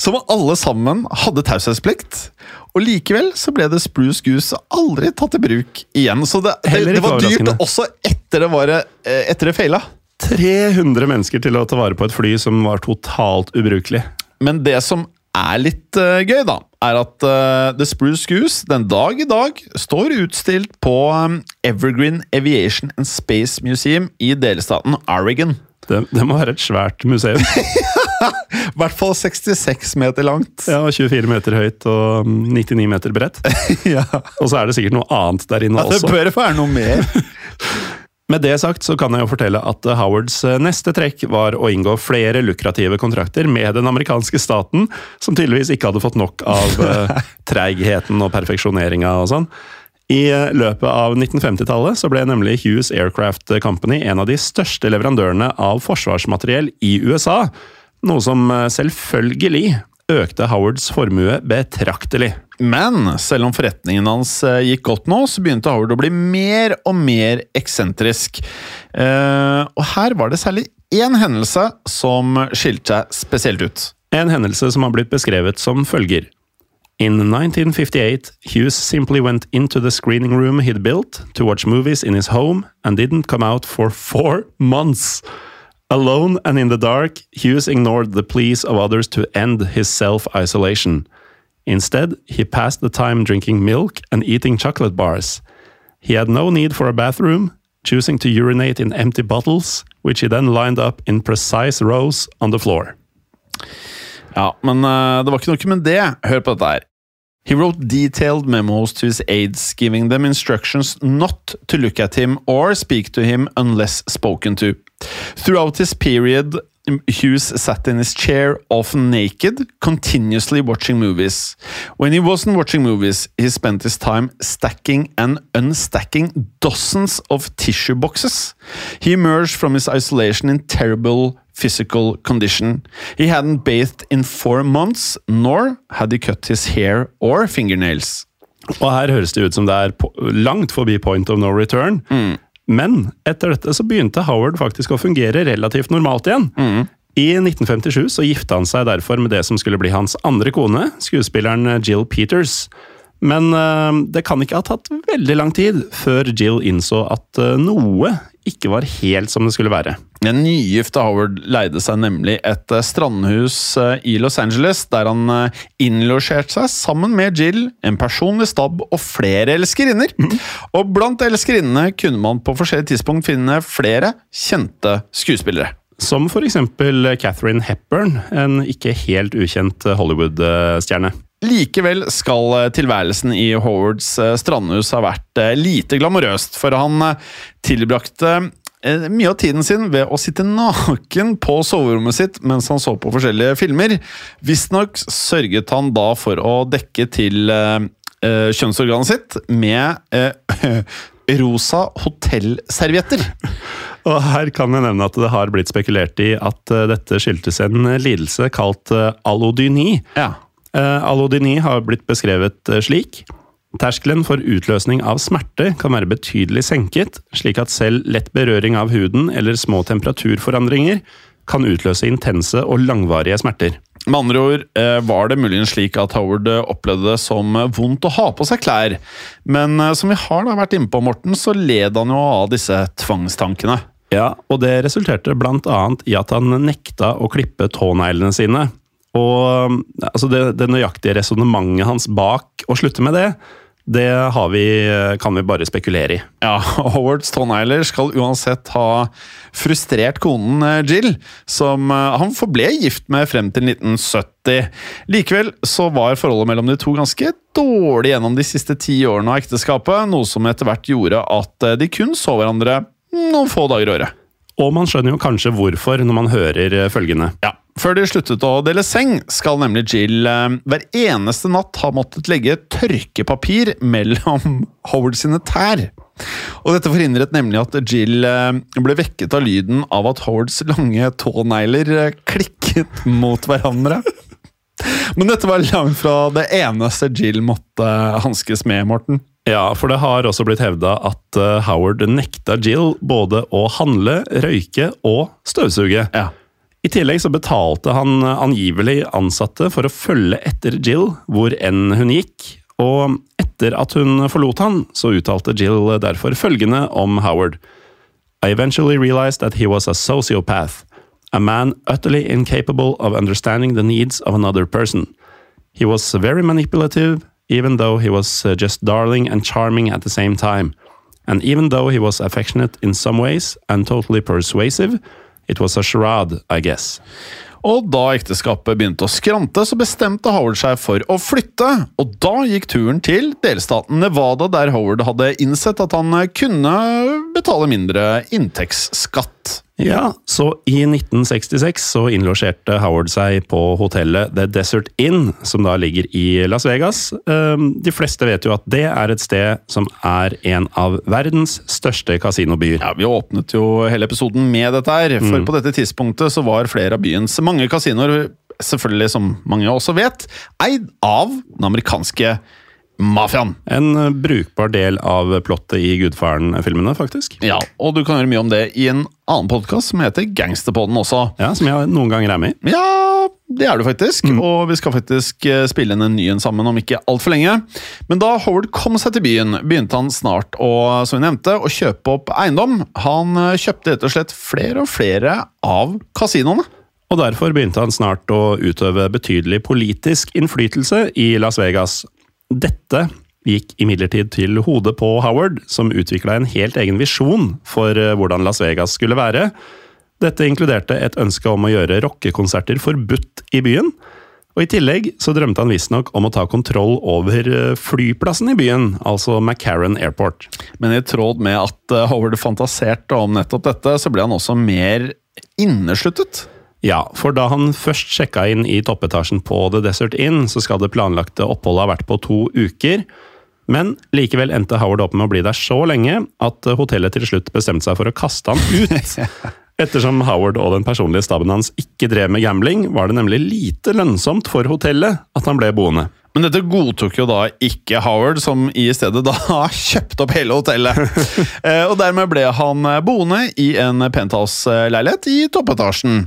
Som alle sammen hadde taushetsplikt. Og likevel så ble det Spruce Goose aldri tatt i bruk igjen. Så det, det, det var dyrt også etter det, var, eh, etter det feila. 300 mennesker til å ta vare på et fly som var totalt ubrukelig. Men det som er litt uh, gøy, da, er at uh, The Spruce Goose den dag i dag står utstilt på um, Evergreen Aviation and Space Museum i delstaten Oregon. Det, det må være et svært museum. I hvert fall 66 meter langt. Ja, 24 meter høyt og 99 meter bredt. Ja. Og så er det sikkert noe annet der inne Ja, det også. bør være noe mer. Med det sagt så kan jeg jo fortelle at eh, Howards eh, neste trekk var å inngå flere lukrative kontrakter med den amerikanske staten, som tydeligvis ikke hadde fått nok av uh, treigheten og perfeksjoneringa og sånn. I eh, løpet av 1950-tallet så ble nemlig Hughes Aircraft Company en av de største leverandørene av forsvarsmateriell i USA, noe som eh, selvfølgelig økte Howards formue betraktelig. Men selv om forretningen hans eh, gikk godt nå, så begynte Howard å bli mer og mer eksentrisk. Eh, og her var det særlig én hendelse som skilte seg spesielt ut. En hendelse som har blitt beskrevet som følger. In 1958, Hughes simply went into the screening room he'd built to watch movies in his home and didn't come out for four months. Alone and in the dark, Hughes ignored the pleas of others to end his self-isolation. Instead, he passed the time drinking milk and eating chocolate bars. He had no need for a bathroom, choosing to urinate in empty bottles, which he then lined up in precise rows on the floor. Ja, men eh, det var ikke noe med det. Hør på dette her. He wrote detailed memos to his aides, giving them instructions not to look at him or speak to him unless spoken to. Throughout this period, Hughes sat in his chair, often naked, continuously watching movies. When he wasn't watching movies, he spent his time stacking and unstacking dozens of tissue boxes. He emerged from his isolation in terrible physical condition. He hadn't bathed in four months, nor had he cut his hair or fingernails. Og her høres det ut som det er langt forbi point of no return. Men etter dette så begynte Howard faktisk å fungere relativt normalt igjen. I 1957 så gifta han seg derfor med det som skulle bli hans andre kone, skuespilleren Jill Peters. Men eh, det kan ikke ha tatt veldig lang tid før Jill innså at eh, noe ikke var helt som det skulle være. Den nygifte Howard leide seg nemlig et eh, strandhus eh, i Los Angeles, der han eh, innlosjerte seg sammen med Jill, en personlig stab og flere elskerinner. Og blant elskerinnene kunne man på forskjellige tidspunkt finne flere kjente skuespillere. Som eksempel Catherine Hepburn, en ikke helt ukjent Hollywood-stjerne. Likevel skal tilværelsen i Howards strandhus ha vært lite glamorøst, for han tilbrakte mye av tiden sin ved å sitte naken på soverommet sitt mens han så på forskjellige filmer. Visstnok sørget han da for å dekke til eh, kjønnsorganet sitt med eh, rosa hotellservietter. Og her kan jeg nevne at det har blitt spekulert i at uh, dette skyldtes en lidelse kalt allodyni. Ja. Allodyni har blitt beskrevet slik. Terskelen for utløsning av smerte kan være betydelig senket, slik at selv lett berøring av huden eller små temperaturforandringer kan utløse intense og langvarige smerter. Med andre ord eh, var det muligens slik at Howard eh, opplevde det som vondt å ha på seg klær, men eh, som vi har da vært inne på, Morten, så led han jo av disse tvangstankene. Ja, og det resulterte annet i at han nekta å klippe tåneglene sine. Og altså det, det nøyaktige resonnementet hans bak å slutte med det, det vi, kan vi bare spekulere i. Ja, Howards tånegler skal uansett ha frustrert konen eh, Jill, som eh, han forble gift med frem til 1970. Likevel så var forholdet mellom de to ganske dårlig gjennom de siste ti årene av ekteskapet, noe som etter hvert gjorde at eh, de kun så hverandre noen få dager i året. Og man skjønner jo kanskje hvorfor når man hører følgende. Ja, før de sluttet å dele seng, skal nemlig Jill eh, hver eneste natt ha måttet legge tørkepapir mellom Howard sine tær. Og Dette forhindret nemlig at Jill eh, ble vekket av lyden av at Howards lange tånegler eh, klikket mot hverandre. Men dette var langt fra det eneste Jill måtte hanskes med, Morten. Ja, for det har også blitt hevda at Howard nekta Jill både å handle, røyke og støvsuge. Ja. I tillegg så betalte han angivelig ansatte for å følge etter Jill hvor enn hun gikk, og etter at hun forlot han, så uttalte Jill derfor følgende om Howard. I eventually realized that he was a sociopath, a man utterly incapable of understanding the needs of another person. He was very manipulative, even though he was uh, just darling and charming at the same time. And even though he was affectionate in some ways and totally persuasive, It was a charade, I guess. Og da ekteskapet begynte å skrante, så bestemte Howard seg for å flytte. Og da gikk turen til delstaten Nevada, der Howard hadde innsett at han kunne betale mindre inntektsskatt. Ja, så i 1966 så innlosjerte Howard seg på hotellet The Desert Inn, som da ligger i Las Vegas. Ehm, de fleste vet jo at det er et sted som er en av verdens største kasinobyer. Ja, Vi åpnet jo hele episoden med dette her, for mm. på dette tidspunktet så var flere av byens mange kasinoer, selvfølgelig som mange også vet, eid av den amerikanske mafiaen. En eh, brukbar del av plottet i Gudfaren-filmene, faktisk. Ja, og du kan høre mye om det i en annen podkast som heter Gangsterpodden også. Ja, Som jeg noen ganger er med i. Ja, det er du faktisk. Mm. Og vi skal faktisk eh, spille inn en ny en sammen om ikke altfor lenge. Men da Howard kom seg til byen, begynte han snart å, som vi nevnte, å kjøpe opp eiendom. Han eh, kjøpte rett og slett flere og flere av kasinoene. Og derfor begynte han snart å utøve betydelig politisk innflytelse i Las Vegas. Dette gikk imidlertid til hodet på Howard, som utvikla en helt egen visjon for eh, hvordan Las Vegas skulle være. Dette inkluderte et ønske om å gjøre rockekonserter forbudt i byen. Og I tillegg så drømte han visstnok om å ta kontroll over eh, flyplassen i byen, altså McCarran Airport. Men i tråd med at eh, Howard fantaserte om nettopp dette, så ble han også mer innesluttet. Ja, for da han først sjekka inn i toppetasjen på The Desert Inn, så skal det planlagte oppholdet ha vært på to uker. Men likevel endte Howard opp med å bli der så lenge at hotellet til slutt bestemte seg for å kaste han ut. Ettersom Howard og den personlige staben hans ikke drev med gambling, var det nemlig lite lønnsomt for hotellet at han ble boende. Men dette godtok jo da ikke Howard, som i stedet da kjøpte opp hele hotellet. Eh, og dermed ble han boende i en penthouse-leilighet i toppetasjen.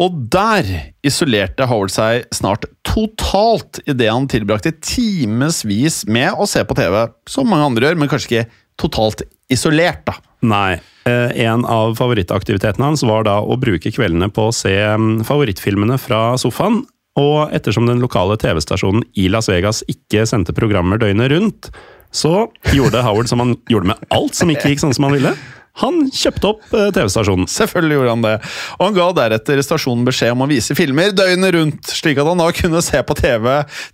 Og der isolerte Howard seg snart totalt idet han tilbrakte timevis med å se på TV, som mange andre gjør, men kanskje ikke totalt isolert, da. Nei. Eh, en av favorittaktivitetene hans var da å bruke kveldene på å se mm, favorittfilmene fra sofaen. Og ettersom den lokale TV-stasjonen i Las Vegas ikke sendte programmer døgnet rundt, så gjorde Howard som han gjorde med alt som ikke gikk sånn som han ville. Han kjøpte opp eh, TV-stasjonen. Selvfølgelig gjorde han det. Og han ga deretter stasjonen beskjed om å vise filmer døgnet rundt, slik at han da kunne se på TV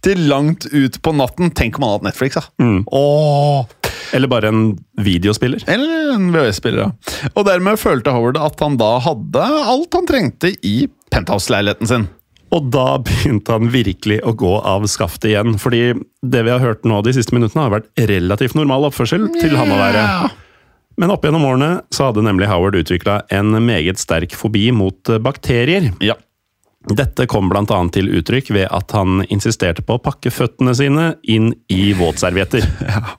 til langt ut på natten. Tenk om han hadde Netflix, da. Mm. Åh. Eller bare en videospiller. Eller en VHS-spiller, ja. Og dermed følte Howard at han da hadde alt han trengte i penthouse-leiligheten sin. Og da begynte han virkelig å gå av skaftet igjen. Fordi det vi har hørt nå de siste minuttene, har vært relativt normal oppførsel til han å være. Men opp gjennom årene så hadde nemlig Howard utvikla en meget sterk fobi mot eh, bakterier. Ja. Dette kom annet til uttrykk ved at han insisterte på å pakke føttene sine inn i våtservietter. Ja.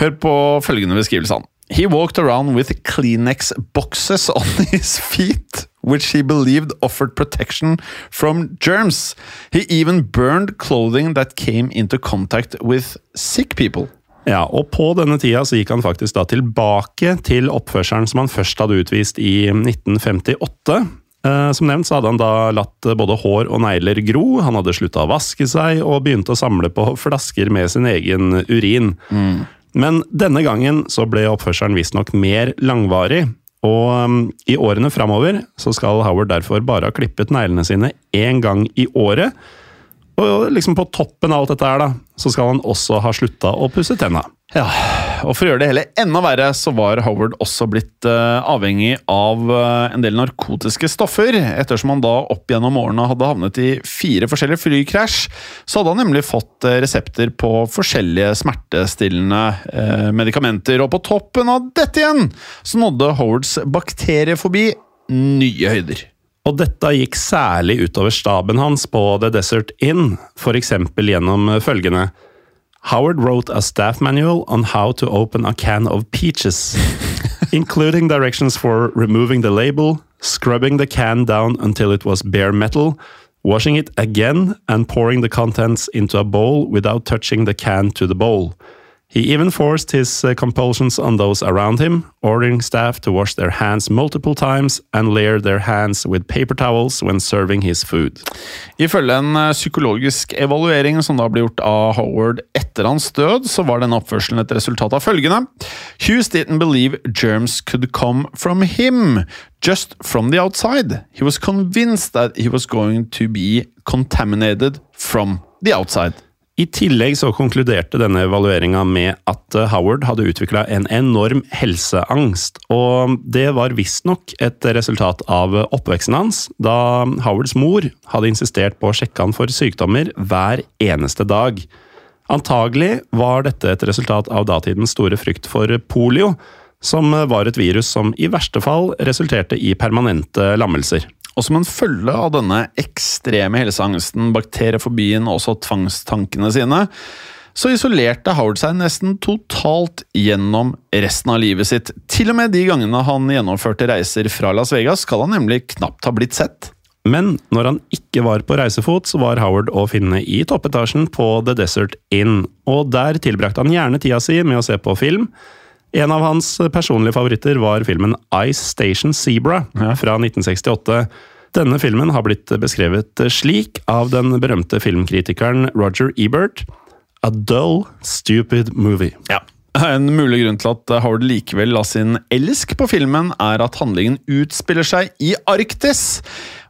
Hør på følgende beskrivelse han. He walked around with Kleenex boxes on his feet, which he believed offered protection from germs. He even burned clothing that came into contact with sick people. Ja, og på denne tida så gikk han faktisk da tilbake til oppførselen som han først hadde utvist i 1958. Eh, Som nevnt så hadde han da latt både hår og negler gro, han hadde slutta å vaske seg og begynte å samle på flasker med sin egen urin. Men denne gangen så ble oppførselen visstnok mer langvarig, og um, i årene framover så skal Howard derfor bare ha klippet neglene sine én gang i året. Og liksom på toppen av alt dette her, da, så skal han også ha slutta å pusse tenna. Ja, og For å gjøre det hele enda verre, så var Howard også blitt uh, avhengig av uh, en del narkotiske stoffer. Ettersom han da opp gjennom årene hadde havnet i fire forskjellige flykrasj, så hadde han nemlig fått uh, resepter på forskjellige smertestillende medikamenter. Og på toppen av dette igjen, så nådde Howards bakteriefobi nye høyder. Og dette gikk særlig utover staben hans på The Desert Inn, f.eks. gjennom følgende Howard wrote a staff manual on how to open a can of peaches, including directions for removing the label, scrubbing the can down until it was bare metal, washing it again, and pouring the contents into a bowl without touching the can to the bowl. He even forced his uh, compulsions on those around him, ordering staff to wash their hands multiple times and layer their hands with paper towels when serving his food. Ifølge en eh, psykologisk evaluering som da ble gjort av Howard etter hans død, så var denne oppførselen et resultat av følgende. Hughes didn't believe germs could come from him, just from the outside. He was convinced that he was going to be contaminated from the outside. I tillegg så konkluderte denne evalueringa med at eh, Howard hadde utvikla en enorm helseangst, og det var visstnok et resultat av oppveksten hans, da Howards mor hadde insistert på å sjekke han for sykdommer hver eneste dag. Antagelig var dette et resultat av datidens store frykt for polio, som var et virus som i verste fall resulterte i permanente lammelser. Og som en følge av denne ekstreme helseangsten, bakteriefobien og også tvangstankene sine, så isolerte Howard seg nesten totalt gjennom resten av livet sitt. Til og med de gangene han gjennomførte reiser fra Las Vegas, skal han nemlig knapt ha blitt sett. Men når han ikke var på reisefot, så var Howard å finne i toppetasjen på The Desert Inn, og der tilbrakte han gjerne tida si med å se på film. En av hans personlige favoritter var filmen Ice Station Zebra fra 1968. Denne filmen har blitt beskrevet slik av den berømte filmkritikeren Roger Ebert. A dull, stupid movie. Ja. En mulig grunn til at Howard likevel la sin elsk på filmen, er at handlingen utspiller seg i Arktis.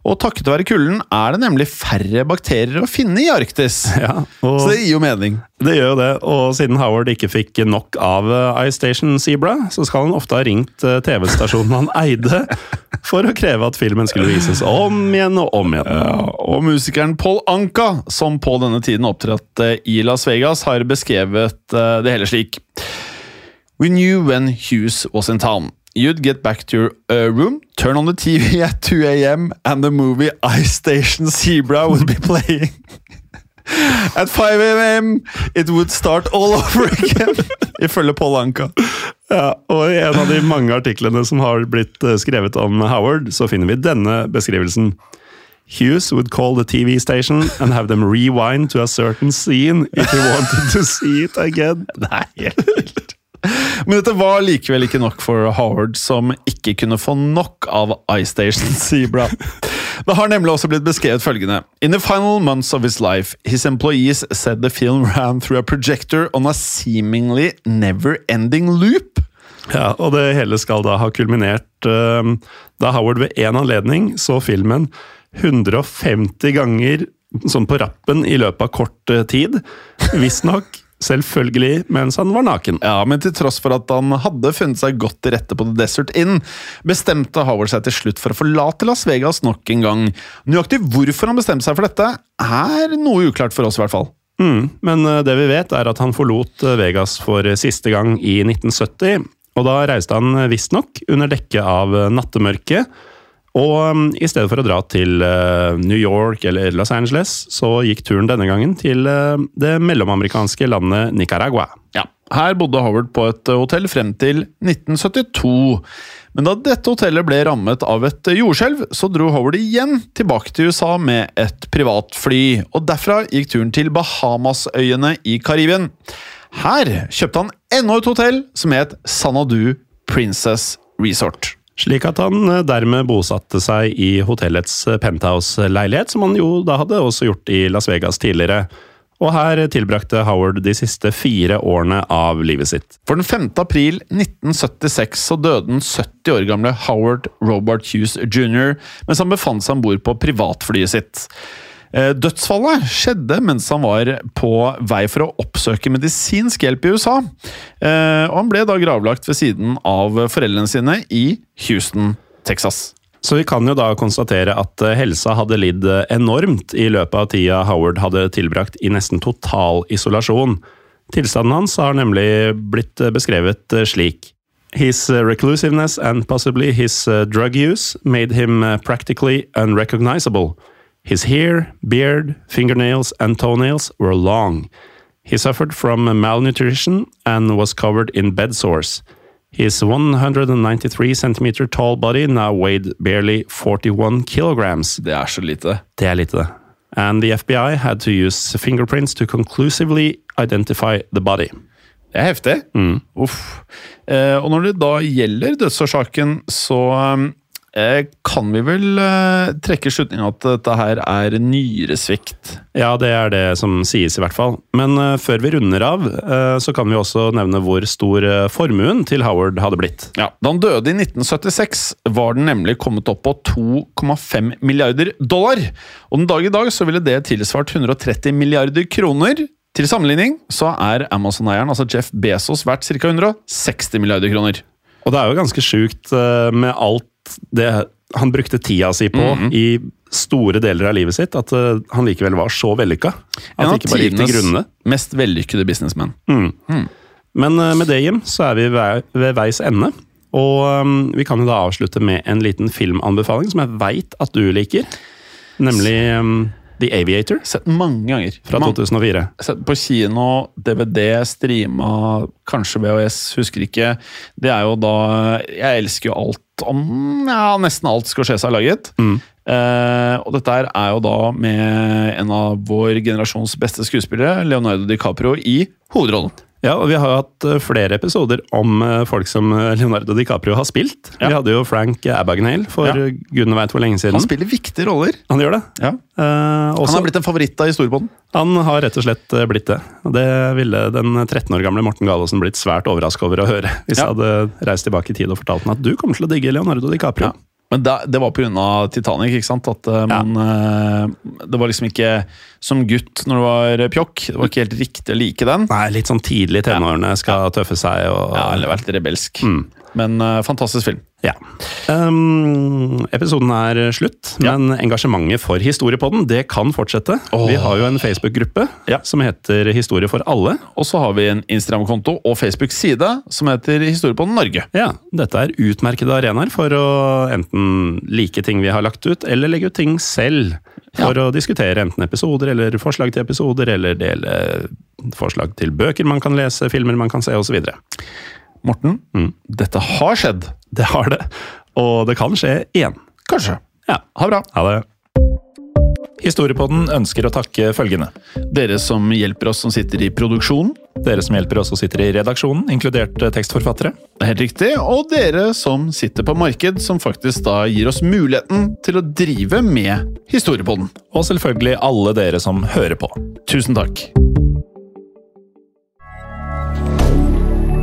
Og takket være kulden er det nemlig færre bakterier å finne i Arktis. Ja, Så det gir jo mening. det gjør jo det, og siden Howard ikke fikk nok av eh, Ice Station Zebra, så skal han ofte ha ringt eh, TV-stasjonen han eide, for å kreve at filmen skulle vises om igjen og om igjen. Ja, og musikeren Paul Anka, som på denne tiden opptrådte i Las Vegas, har beskrevet eh, det hele slik. We knew when Hughes was in town. You'd get back to your uh, room, turn on the TV at 2 a.m., and the movie Ice Station Zebra would be playing. At 5 a.m. it would start all over again, ifølge Paul Anka. Ja, og I en av de mange artiklene som har blitt eh, skrevet om Howard, så finner vi denne beskrivelsen. Hughes would call the TV station and have them rewind to a certain scene if he wanted to see it again. Det er helt. Men dette var likevel ikke nok for Howard, som ikke kunne få nok av iStation Zebra. Det har nemlig også blitt beskrevet følgende In the final months of his life, his employees said the film ran through a projector on a seemingly never-ending loop. Ja, og det hele skal da ha kulminert uh, da Howard ved en anledning så filmen 150 ganger sånn på rappen i løpet av kort eh, tid. Visstnok selvfølgelig mens han var naken. Ja, Men til tross for at han hadde funnet seg godt til rette på The Desert Inn, bestemte Howard seg til slutt for å forlate Las Vegas nok en gang. Nøyaktig hvorfor han bestemte seg for dette, er noe uklart for oss, i hvert fall. Mm, men eh, det vi vet, er at han forlot eh, Vegas for siste gang i 1970. Og da reiste han visstnok under dekke av nattemørket og um, i stedet for å dra til uh, New York eller Los Angeles, så gikk turen denne gangen til uh, det mellomamerikanske landet Nicaragua. Ja, Her bodde Howard på et uh, hotell frem til 1972. Men da dette hotellet ble rammet av et jordskjelv, så dro Howard igjen tilbake til USA med et privatfly. Og derfra gikk turen til Bahamasøyene i Karibien. Her kjøpte han enda et hotell som het Sanadu Princess Resort. Slik at han eh, dermed bosatte seg i hotellets eh, penthouse-leilighet, som han jo da hadde også gjort i Las Vegas tidligere. Og her tilbrakte Howard de siste fire årene av livet sitt. For den 5. april 1976 så døde den 70 år gamle Howard Robert Hughes jr. mens han befant seg om bord på privatflyet sitt. Eh, dødsfallet skjedde mens han var på vei for å oppsøke medisinsk hjelp i USA. Eh, og han ble da gravlagt ved siden av foreldrene sine i Houston, Texas. Så vi kan jo da konstatere at eh, helsa hadde lidd enormt i løpet av tida Howard hadde tilbrakt i nesten total isolasjon. Tilstanden hans har nemlig blitt beskrevet slik. His reclusiveness and possibly his drug use made him practically unrecognizable. His hair, beard, fingernails, and toenails were long. He suffered from malnutrition and was covered in bed sores. His 193 centimeter tall body now weighed barely 41 kilograms. Det er så lite. Det er lite. And the FBI had to use fingerprints to conclusively identify the body. Det er heftig. Mm. Uff. Eh, og når det da gjelder dødsårsaken, så um, kan vi vel uh, trekke slutningen at dette her er nyresvikt? Ja, det er det som sies, i hvert fall. Men uh, før vi runder av, så kan vi også nevne hvor stor formuen til Howard hadde blitt. Ja, Da han døde i 1976, var den nemlig kommet opp på 2,5 milliarder dollar. Og den dag i dag så ville det tilsvart 130 milliarder kroner. Til sammenligning så er Amazon-eieren, altså Jeff Bezos, verdt ca. 160 milliarder kroner. Og det er jo ganske sjukt med alt det han brukte tida si på mm -hmm. i store deler av livet sitt, at uh, han likevel var så vellykka. At det ikke bare gikk til grunne. Mest vellykkede businessman. Mm. Mm. Men uh, med det, Jim, så er vi ved, ved veis ende. Og um, vi kan jo da avslutte med en liten filmanbefaling som jeg veit at du liker. Nemlig um, The Aviator. Sett mange ganger. Fra 2004. Sett på kino, DVD, streama, kanskje VHS, husker ikke. Det er jo da Jeg elsker jo alt om ja, nesten alt Scorsese har laget. Mm. Eh, og dette her er jo da med en av vår generasjons beste skuespillere, Leonardo DiCaprio, i hovedrollen. Ja, og vi har hatt eh, flere episoder om eh, folk som eh, Leonardo DiCaprio har spilt. Ja. Vi hadde jo Frank Abagnale for ja. gudene veit hvor lenge siden. Han spiller viktige roller. Han gjør det. Ja. Eh, også, han har blitt en favoritt av historiepodden. Han har rett og slett blitt det. Og det ville den 13 år gamle Morten Galaasen blitt svært overraska over å høre. Hvis jeg hadde reist tilbake i tid og fortalt ham at du kommer til å digge Leonardo DiCaprio. Ja. Men da, det var pga. Titanic, ikke sant? At uh, man uh, Det var liksom ikke som gutt når du var pjokk. Det var ikke helt riktig å like den. Nei, litt sånn tidlig i tenårene skal tøffe seg og Ja, eller vært rebelsk. Mm. Men uh, fantastisk film. Ja. Um, episoden er slutt, ja. men engasjementet for Historiepodden det kan fortsette. Oh. Vi har jo en Facebook-gruppe ja. som heter Historie for alle. Og så har vi en Instagram-konto og Facebook-side som heter Historiepodden Norge. Ja, Dette er utmerkede arenaer for å enten like ting vi har lagt ut, eller legge ut ting selv. For å diskutere enten episoder eller forslag til episoder, eller dele forslag til bøker man kan lese, filmer man kan se, osv. Morten, mm. dette har skjedd. Det har det. Og det kan skje igjen. Kanskje. Ja. Ha bra. Ha det. Historiepodden ønsker å takke følgende. Dere som hjelper oss som sitter i produksjonen. Dere som hjelper oss som sitter i redaksjonen, inkludert eh, tekstforfattere. Helt riktig. Og dere som sitter på marked, som faktisk da gir oss muligheten til å drive med Historiepodden. Og selvfølgelig alle dere som hører på. Tusen takk.